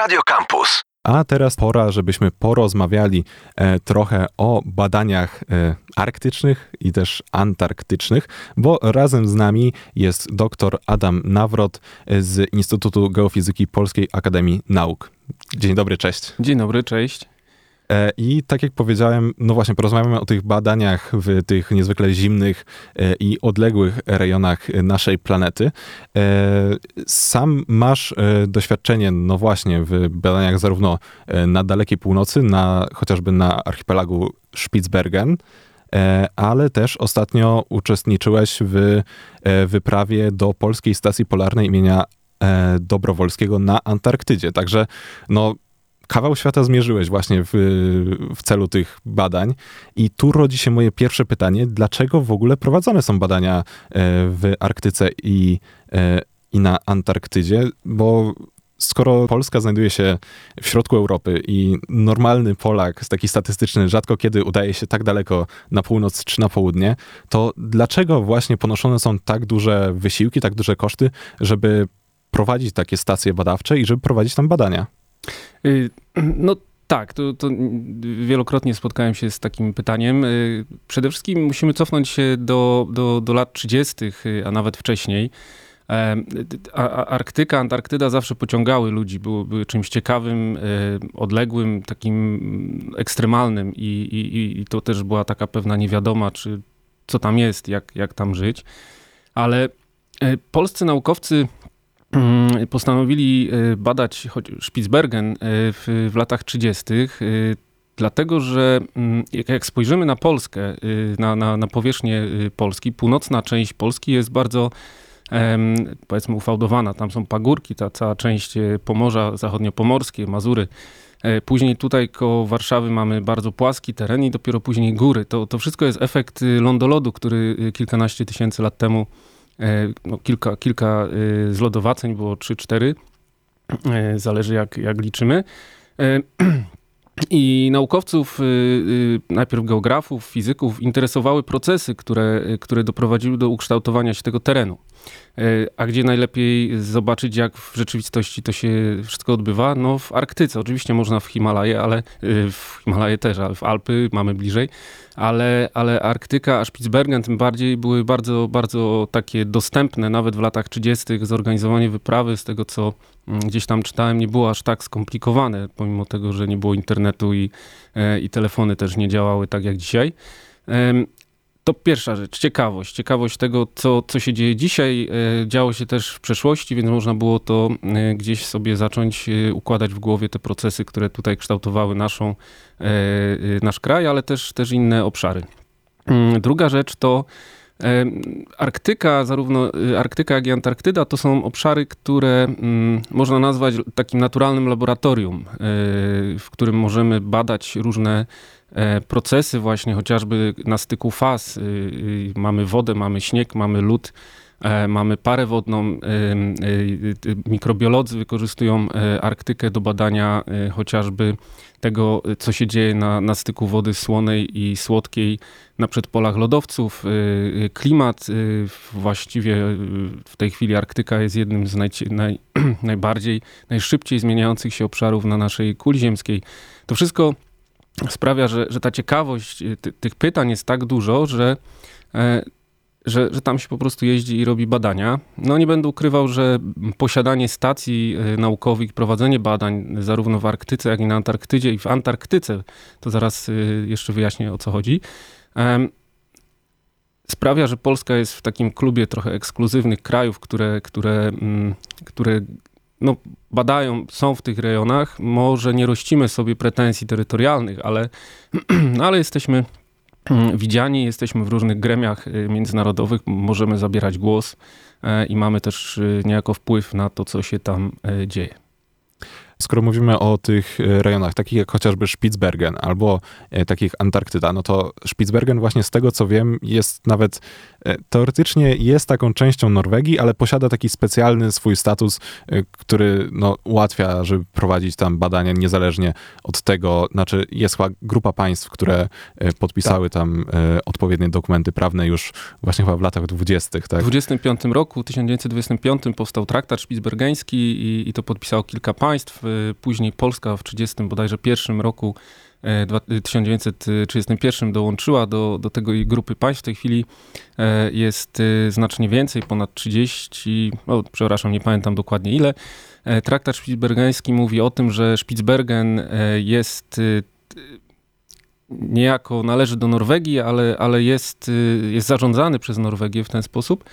Radio Campus. A teraz pora, żebyśmy porozmawiali e, trochę o badaniach e, arktycznych i też antarktycznych, bo razem z nami jest dr Adam Nawrot e, z Instytutu Geofizyki Polskiej Akademii Nauk. Dzień dobry, cześć. Dzień dobry, cześć. E, I tak jak powiedziałem, no właśnie, porozmawiamy o tych badaniach w tych niezwykle zimnych e, i odległych rejonach naszej planety. E, sam masz doświadczenie, no właśnie, w badaniach zarówno na dalekiej północy, na, chociażby na archipelagu Spitsbergen, ale też ostatnio uczestniczyłeś w wyprawie do polskiej stacji polarnej imienia Dobrowolskiego na Antarktydzie. Także no, kawał świata zmierzyłeś właśnie w, w celu tych badań. I tu rodzi się moje pierwsze pytanie, dlaczego w ogóle prowadzone są badania e, w Arktyce i, e, i na Antarktydzie? Bo skoro Polska znajduje się w środku Europy i normalny Polak, taki statystyczny, rzadko kiedy udaje się tak daleko na północ czy na południe, to dlaczego właśnie ponoszone są tak duże wysiłki, tak duże koszty, żeby prowadzić takie stacje badawcze i żeby prowadzić tam badania? Y, no tak, to, to, wielokrotnie spotkałem się z takim pytaniem. Y, przede wszystkim musimy cofnąć się do, do, do lat 30., y, a nawet wcześniej. Arktyka, Antarktyda zawsze pociągały ludzi, były, były czymś ciekawym, odległym, takim ekstremalnym i, i, i to też była taka pewna niewiadoma, czy co tam jest, jak, jak tam żyć. Ale polscy naukowcy postanowili y, badać Spitsbergen y, w, w latach 30., y, dlatego że mm, jak spojrzymy na Polskę, na, na, na powierzchnię Polski, północna część Polski jest bardzo powiedzmy ufałdowana. Tam są pagórki, ta cała część Pomorza Zachodniopomorskie, Mazury. E, później tutaj koło Warszawy mamy bardzo płaski teren i dopiero później góry. To, to wszystko jest efekt lądolodu, który kilkanaście tysięcy lat temu E, no, kilka, kilka e, zlodowaceń, było 3-4, e, zależy jak, jak liczymy. I naukowców, najpierw geografów, fizyków, interesowały procesy, które, które doprowadziły do ukształtowania się tego terenu. A gdzie najlepiej zobaczyć, jak w rzeczywistości to się wszystko odbywa? No w Arktyce. Oczywiście można w Himalaje, ale w Himalaje też, ale w Alpy mamy bliżej ale, ale Arktyka, a Spitsbergen tym bardziej były bardzo, bardzo takie dostępne, nawet w latach 30. Zorganizowanie wyprawy, z tego co gdzieś tam czytałem, nie było aż tak skomplikowane, pomimo tego, że nie było internetu i, e, i telefony też nie działały tak jak dzisiaj. To pierwsza rzecz, ciekawość. Ciekawość tego, co, co się dzieje dzisiaj. E, działo się też w przeszłości, więc można było to e, gdzieś sobie zacząć układać w głowie te procesy, które tutaj kształtowały naszą, nasz kraj, ale też, też inne obszary. Mm, druga rzecz to Arktyka, zarówno Arktyka, jak i Antarktyda to są obszary, które mm, można nazwać takim naturalnym laboratorium, w którym możemy badać różne E, procesy właśnie chociażby na styku faz. Y, y, mamy wodę, mamy śnieg, mamy lód, mamy parę wodną. Y, mikrobiolodzy wykorzystują e, Arktykę do badania chociażby tego, co się dzieje na, na styku wody słonej i słodkiej na przedpolach lodowców. Klimat właściwie w tej chwili Arktyka jest jednym z naj, naj, najbardziej, najszybciej zmieniających się obszarów na naszej kuli ziemskiej. To wszystko sprawia, że, że ta ciekawość ty, tych pytań jest tak dużo, że, e, że, że tam się po prostu jeździ i robi badania. No nie będę ukrywał, że posiadanie stacji e, naukowych, prowadzenie badań zarówno w Arktyce, jak i na Antarktydzie i w Antarktyce, to zaraz y, jeszcze wyjaśnię o co chodzi, sprawia, że Polska jest w takim klubie trochę ekskluzywnych krajów, które, które, mm, które no, badają, są w tych rejonach. Może nie rościmy sobie pretensji terytorialnych, ale, no, ale jesteśmy widziani, jesteśmy w różnych gremiach y, międzynarodowych, możemy zabierać głos e, i mamy też y, niejako wpływ na to, co się tam e, dzieje. Skoro mówimy o tych e, rejonach, takich jak chociażby Spitsbergen albo e, takich Antarktyda, no to Spitsbergen właśnie z tego co wiem jest nawet e, teoretycznie jest taką częścią Norwegii, ale posiada taki specjalny swój status, który no, ułatwia, żeby prowadzić tam badania niezależnie od tego, znaczy jest chyba grupa państw, które podpisały tak. tam odpowiednie dokumenty prawne już właśnie chyba w latach dwudziestych. Tak? W 25 roku, 1925 powstał traktat szpicbergeński i, i to podpisało kilka państw później Polska w 30 bodajże pierwszym roku 1931 dołączyła do, do tego grupy państw. W tej chwili jest znacznie więcej, ponad 30, no, przepraszam, nie pamiętam dokładnie ile. Traktat Spitsbergeński mówi o tym, że Spitsbergen jest niejako należy do Norwegii, ale, ale jest, jest zarządzany przez Norwegię w ten sposób.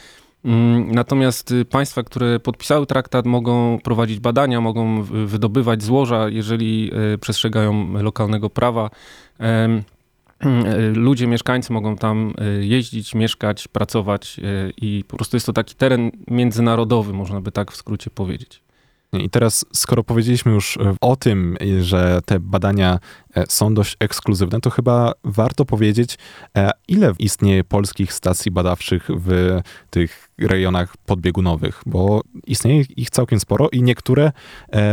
Mm, natomiast y, państwa, które podpisały traktat, mogą prowadzić badania, mogą wydobywać złoża, jeżeli y, przestrzegają lokalnego prawa. Y, ludzie, mieszkańcy mogą tam jeździć, mieszkać, pracować i po prostu jest to taki teren międzynarodowy, można by tak w skrócie powiedzieć. I teraz, skoro powiedzieliśmy już e, o tym, że te badania e, są dość ekskluzywne, to chyba warto powiedzieć, e, ile istnieje polskich stacji badawczych w tych rejonach podbiegunowych, bo istnieje ich całkiem sporo i niektóre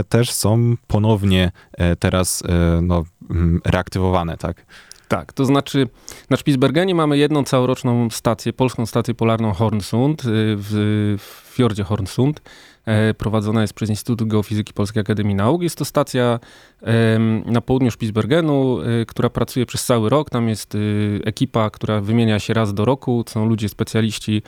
też są ponownie teraz no, reaktywowane, tak? Tak, to znaczy na Spitsbergenie mamy jedną całoroczną stację, polską stację polarną Hornsund w, w fiordzie Hornsund. E, prowadzona jest przez Instytut Geofizyki Polskiej Akademii Nauk. Jest to stacja na południu Spitsbergenu, e, która pracuje przez cały rok. Tam jest e, ekipa, która wymienia się raz do roku. Są ludzie specjaliści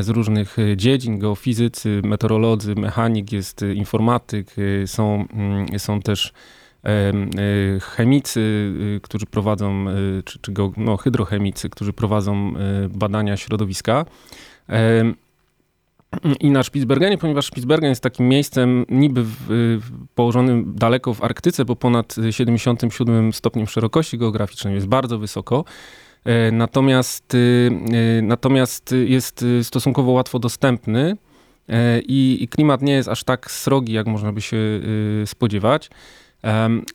z różnych dziedzin, geofizycy, meteorolodzy, mechanik, jest informatyk, są, mm, są też chemicy, którzy prowadzą, czy, czy no, hydrochemicy, którzy prowadzą badania środowiska. I na Spitsbergenie, ponieważ Spitsbergen jest takim miejscem niby w, położonym daleko w Arktyce, bo ponad 77 stopniem szerokości geograficznej jest bardzo wysoko. E, natomiast, y, natomiast jest stosunkowo łatwo dostępny e, i, i klimat nie jest aż tak srogi, jak można by się spodziewać.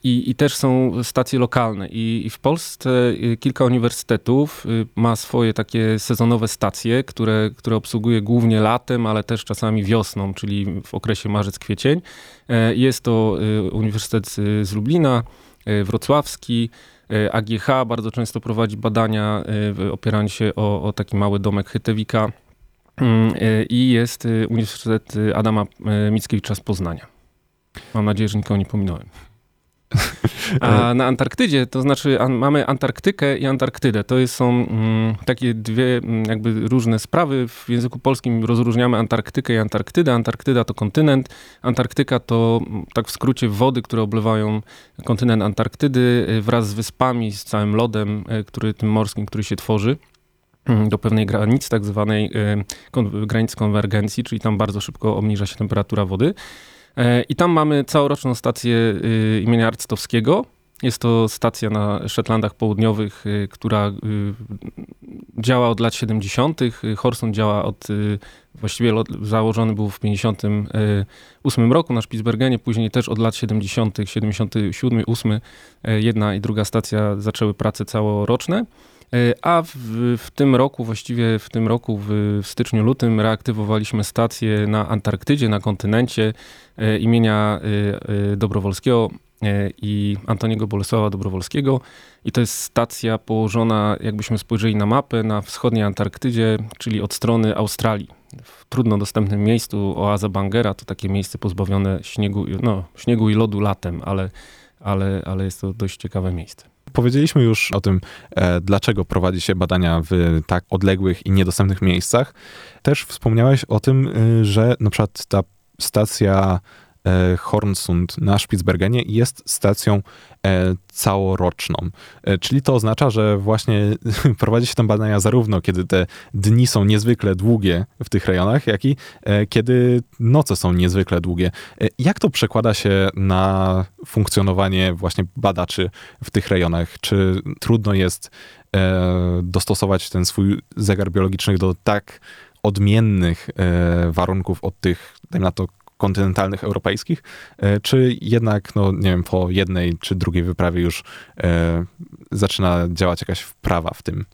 I, I, też są stacje lokalne. I, I, w Polsce y, kilka uniwersytetów y, ma swoje takie sezonowe stacje, które, które obsługuje głównie latem, ale też czasami wiosną, czyli w okresie marzec-kwiecień. E, jest to y, Uniwersytet z Lublina, wrocławski, AGH bardzo często prowadzi badania opierając się o, o taki mały domek Hytewika mm, i jest Uniwersytet Adama Mickiewicza z Poznania. Mam nadzieję, że nikogo nie pominąłem. A na Antarktydzie, to znaczy an, mamy Antarktykę i Antarktydę. To jest, są mm, takie dwie mm, jakby różne sprawy. W języku polskim rozróżniamy Antarktykę i Antarktydę. Antarktyda to kontynent. Antarktyka to mm, tak w skrócie wody, które oblewają kontynent Antarktydy y, wraz z wyspami, z całym lodem, y, który, tym morskim, który się tworzy do pewnej granicy, tak zwanej y, granicy konwergencji, czyli tam bardzo szybko obniża się temperatura wody. E, I tam mamy całoroczną stację y, imienia Arctowskiego. Jest to stacja na Szetlandach Południowych, y, która y, działa od lat 70. Horson działa od, właściwie założony był w 58 roku na Spitsbergenie, później też od lat 70., 77, 8 jedna i druga stacja zaczęły prace całoroczne. E, a w, w, tym roku, właściwie w tym roku, w, w styczniu, lutym, reaktywowaliśmy stację na Antarktydzie, na kontynencie e, imienia e, Dobrowolskiego i Antoniego Bolesława Dobrowolskiego. I to jest stacja położona, jakbyśmy spojrzeli na mapę, na wschodniej Antarktydzie, czyli od strony Australii. W trudno dostępnym miejscu oaza Bangera to takie miejsce pozbawione śniegu, no, śniegu i lodu latem, ale, ale, ale jest to dość ciekawe miejsce. Powiedzieliśmy już o tym, e, dlaczego prowadzi się badania w tak odległych i niedostępnych miejscach. Też wspomniałeś o tym, e, że na przykład ta stacja Hornsund na Spitsbergenie jest stacją e, całoroczną. E, czyli to oznacza, że właśnie prowadzi się tam badania zarówno kiedy te dni są niezwykle długie w tych rejonach, jak i kiedy noce są niezwykle długie. Jak to przekłada się na funkcjonowanie właśnie badaczy w tych rejonach? Czy trudno jest dostosować ten swój zegar biologiczny do tak odmiennych warunków od tych, dajmy na to, kontynentalnych europejskich, e, czy jednak, no nie wiem, po jednej czy drugiej wyprawie już e, zaczyna działać jakaś wprawa w tym?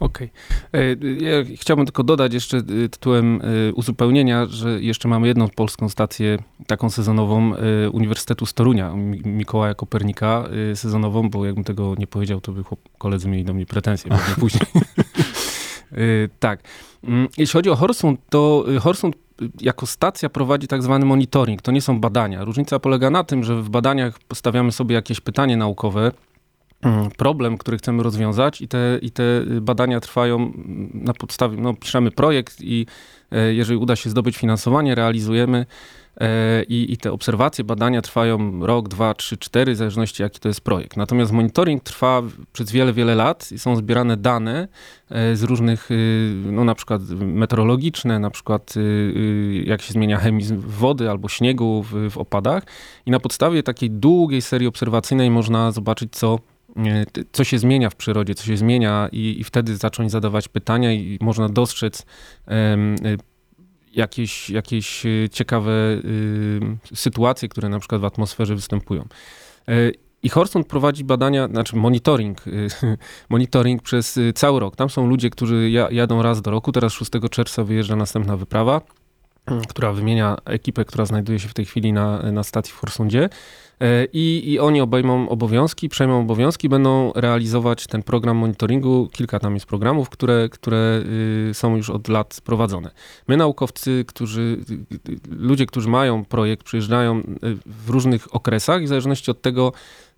Okej. Okay. E, ja chciałbym tylko dodać jeszcze tytułem uzupełnienia, że jeszcze mamy jedną polską stację, taką sezonową Uniwersytetu z Torunia, Mikołaja Kopernika sezonową, bo jakbym tego nie powiedział, to by koledzy mieli do mnie pretensje później. tak. Mm, jeśli chodzi o Horsund, to Horsund jako stacja prowadzi tak zwany monitoring. To nie są badania. Różnica polega na tym, że w badaniach postawiamy sobie jakieś pytanie naukowe, problem, który chcemy rozwiązać i te, i te badania trwają na podstawie, no piszemy projekt i e, jeżeli uda się zdobyć finansowanie, realizujemy E, i, i te obserwacje, badania trwają rok, dwa, trzy, cztery, w zależności jaki to jest projekt. Natomiast monitoring trwa przez wiele, wiele lat i są zbierane dane e, z różnych, no na przykład meteorologiczne, na przykład jak się zmienia chemizm wody albo śniegu w, w opadach i na podstawie takiej długiej serii obserwacyjnej można zobaczyć, co co się zmienia w przyrodzie, co się zmienia i, i, wtedy zacząć zadawać pytania i można dostrzec um, jakieś, jakieś e, ciekawe sytuacje, które na przykład w atmosferze występują. I Horsund prowadzi badania, znaczy monitoring, monitoring przez cały rok. Tam są ludzie, którzy jadą raz do roku. Teraz 6 czerwca wyjeżdża następna wyprawa, która wymienia ekipę, która znajduje się w tej chwili na, na stacji w Horsundzie. E, I, I oni obejmą obowiązki, przejmą obowiązki, będą realizować ten program monitoringu. Kilka tam jest programów, które, które y, są już od lat prowadzone. My, naukowcy, którzy, ludzie, którzy mają projekt, przyjeżdżają y, w różnych okresach i w zależności od tego,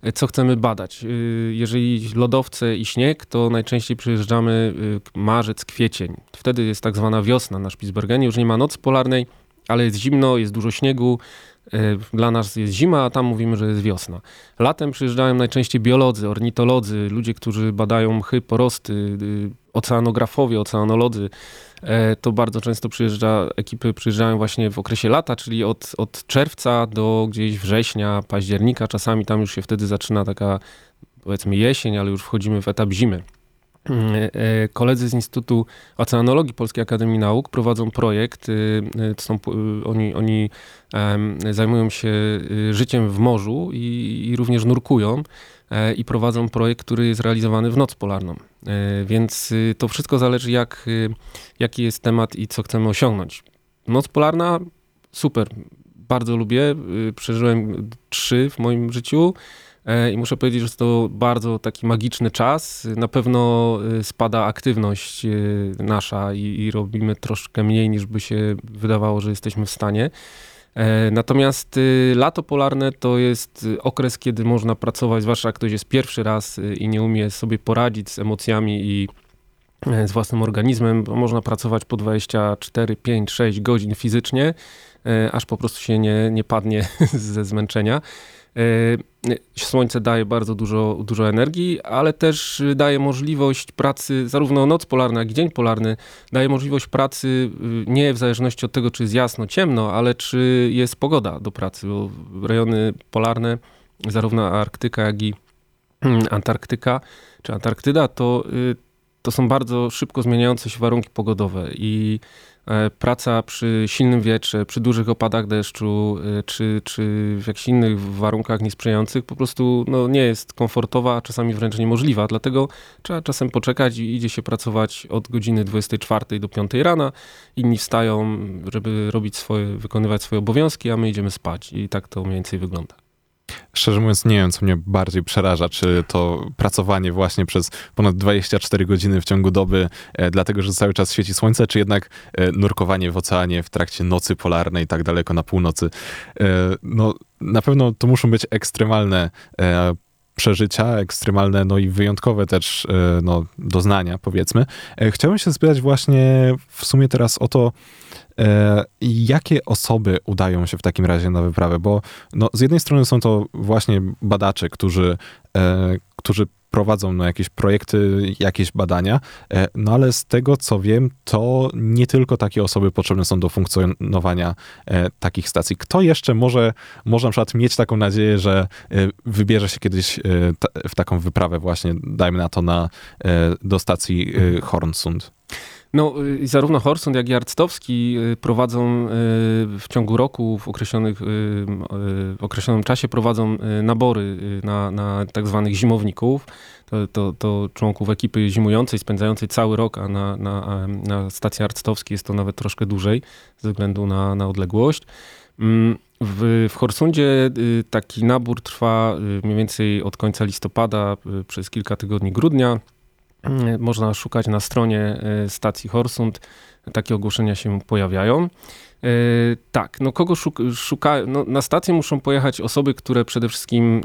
y, co chcemy badać. Jeżeli lodowce i śnieg, to najczęściej przyjeżdżamy marzec, kwiecień. Wtedy jest tak zwana wiosna na Spitsbergenie. Już nie ma nocy polarnej, ale jest zimno, jest dużo śniegu, E, dla nas jest zima, a tam mówimy, że jest wiosna. Latem przyjeżdżają najczęściej biolodzy, ornitolodzy, ludzie, którzy badają mchy, porosty, y, oceanografowie, oceanolodzy. E, to bardzo często przyjeżdża, ekipy przyjeżdżają właśnie w okresie lata, czyli od, od czerwca do gdzieś września, października. Czasami tam już się wtedy zaczyna taka, powiedzmy, jesień, ale już wchodzimy w etap zimy. E, e, koledzy z Instytutu Oceanologii Polskiej Akademii Nauk prowadzą projekt. Y, y, są, oni, oni zajmują się y, życiem w morzu i, i również nurkują e, i prowadzą projekt, który jest realizowany w noc polarną. Więc to wszystko zależy, jak, jaki jest temat i co chcemy osiągnąć. Noc polarna, super, bardzo lubię. Przeżyłem trzy w moim życiu. E, I muszę powiedzieć, że to bardzo taki magiczny czas. Na pewno e, spada aktywność e, nasza i, i robimy troszkę mniej niż by się wydawało, że jesteśmy w stanie. Natomiast lato polarne to jest okres, kiedy można pracować, zwłaszcza jak ktoś jest pierwszy raz i nie umie sobie poradzić z emocjami i z własnym organizmem, można pracować po 24, 5, 6 godzin fizycznie, aż po prostu się nie, nie padnie ze zmęczenia. E, słońce daje bardzo dużo, dużo energii, ale też daje możliwość pracy, zarówno noc polarna, jak i dzień polarny, daje możliwość pracy y, nie w zależności od tego, czy jest jasno, ciemno, ale czy jest pogoda do pracy, bo rejony polarne, zarówno Arktyka, jak i mm, Antarktyka czy Antarktyda, to, y, to są bardzo szybko zmieniające się warunki pogodowe i praca przy silnym wietrze, przy dużych opadach deszczu, e, czy, czy w jakichś innych warunkach niesprzyjających po prostu no, nie jest komfortowa, a czasami wręcz niemożliwa. Dlatego trzeba czasem poczekać i idzie się pracować od godziny 24 do 5 rana. Inni wstają, żeby robić swoje, wykonywać swoje obowiązki, a my idziemy spać. I tak to mniej więcej wygląda. Szczerze mówiąc, nie wiem, co mnie bardziej przeraża, czy to pracowanie właśnie przez ponad 24 godziny w ciągu doby, e, dlatego że cały czas świeci słońce, czy jednak e, nurkowanie w oceanie w trakcie nocy polarnej, tak daleko na północy. E, no, na pewno to muszą być ekstremalne e, przeżycia, ekstremalne, no i wyjątkowe też e, no, doznania, powiedzmy. E, chciałbym się spytać właśnie w sumie teraz o to, jakie osoby udają się w takim razie na wyprawę? Bo no, z jednej strony są to właśnie badacze, którzy, e, którzy prowadzą no, jakieś projekty, jakieś badania, e, no ale z tego co wiem, to nie tylko takie osoby potrzebne są do funkcjonowania takich stacji. Kto jeszcze może, może na przykład mieć taką nadzieję, że wybierze się kiedyś w taką wyprawę właśnie, dajmy na to, na, do stacji Hornsund? No, y, zarówno Horsund, jak i Arctowski y, prowadzą y, w ciągu roku, w, określonych, w określonym czasie prowadzą nabory na, na tak zwanych zimowników. To, to, to, członków ekipy zimującej, spędzającej cały rok, a na, na, na stacji arctowskiej jest to nawet troszkę dłużej, ze względu na, na odległość. Mm, w, w Horsundzie taki nabór trwa mniej więcej od końca listopada przez kilka tygodni grudnia Można szukać na stronie stacji Horsund. Takie ogłoszenia się pojawiają. Tak, no kogo szuka, no na stację muszą pojechać osoby, które przede wszystkim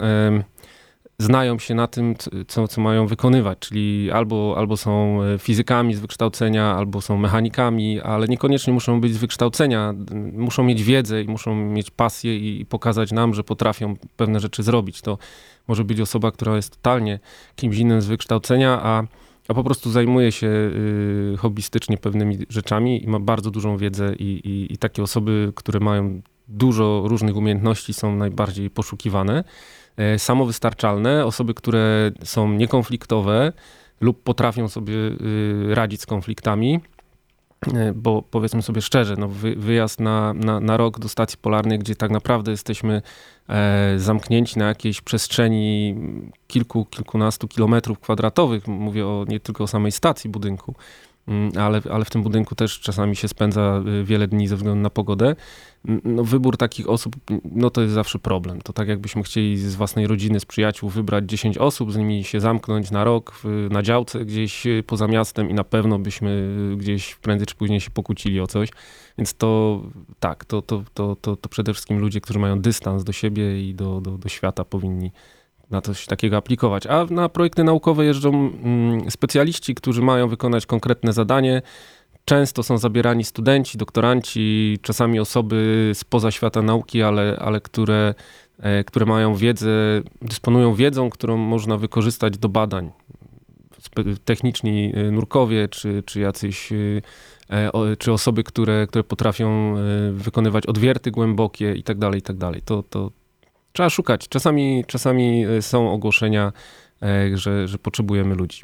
znają się na tym, co, co mają wykonywać, czyli albo, albo są e, fizykami z wykształcenia, albo są mechanikami, ale niekoniecznie muszą być z wykształcenia, muszą mieć wiedzę i muszą mieć pasję i, pokazać nam, że potrafią pewne rzeczy zrobić. To może być osoba, która jest totalnie kimś innym z wykształcenia, a, a po prostu zajmuje się y, hobbystycznie pewnymi rzeczami i ma bardzo dużą wiedzę i, i, i takie osoby, które mają dużo różnych umiejętności są najbardziej poszukiwane. E, samowystarczalne, osoby, które są niekonfliktowe lub potrafią sobie y, radzić z konfliktami. E, bo powiedzmy sobie szczerze, no wyjazd na, na, na rok do stacji polarnej, gdzie tak naprawdę jesteśmy e, zamknięci na jakiejś przestrzeni kilku, kilkunastu kilometrów kwadratowych, mówię o, nie tylko o samej stacji budynku, ale, ale w tym budynku też czasami się spędza y, wiele dni ze względu na pogodę. Mm, no, wybór takich osób, no to jest zawsze problem. To tak jakbyśmy chcieli z własnej rodziny, z przyjaciół wybrać 10 osób, z nimi się zamknąć na rok na działce gdzieś y, poza miastem i na pewno byśmy y, gdzieś prędzej czy później się pokłócili o coś. Więc to tak, to, to, to, to, to przede wszystkim ludzie, którzy mają dystans do siebie i do, do, do świata powinni na coś takiego aplikować. A na projekty naukowe jeżdżą mm, specjaliści, którzy mają wykonać konkretne zadanie. Często są zabierani studenci, doktoranci, czasami osoby spoza świata nauki, ale, ale które, e, które mają wiedzę, dysponują wiedzą, którą można wykorzystać do badań. Techniczni e, nurkowie, czy, czy jacyś e, czy osoby, które, które potrafią wykonywać odwierty głębokie i tak dalej, i tak dalej. To, to, trzeba szukać. Czasami, czasami e, są ogłoszenia, e, że, że potrzebujemy ludzi.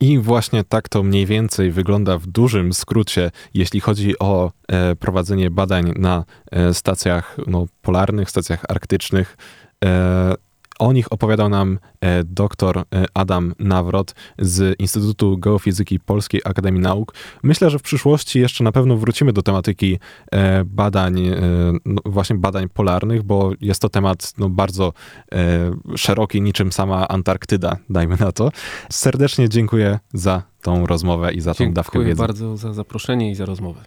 I właśnie tak to mniej więcej wygląda w dużym skrócie, jeśli chodzi o e, prowadzenie badań na e, stacjach no, polarnych, stacjach arktycznych. E, o nich opowiadał nam e, dr e, Adam Nawrot z Instytutu Geofizyki Polskiej Akademii Nauk. Myślę, że w przyszłości jeszcze na pewno wrócimy do tematyki e, badań, no właśnie badań polarnych, bo jest to temat no, bardzo szeroki, niczym sama Antarktyda, dajmy na to. Serdecznie dziękuję za tą rozmowę i za dziękuję tą dawkę wiedzy. Dziękuję bardzo za zaproszenie i za rozmowę.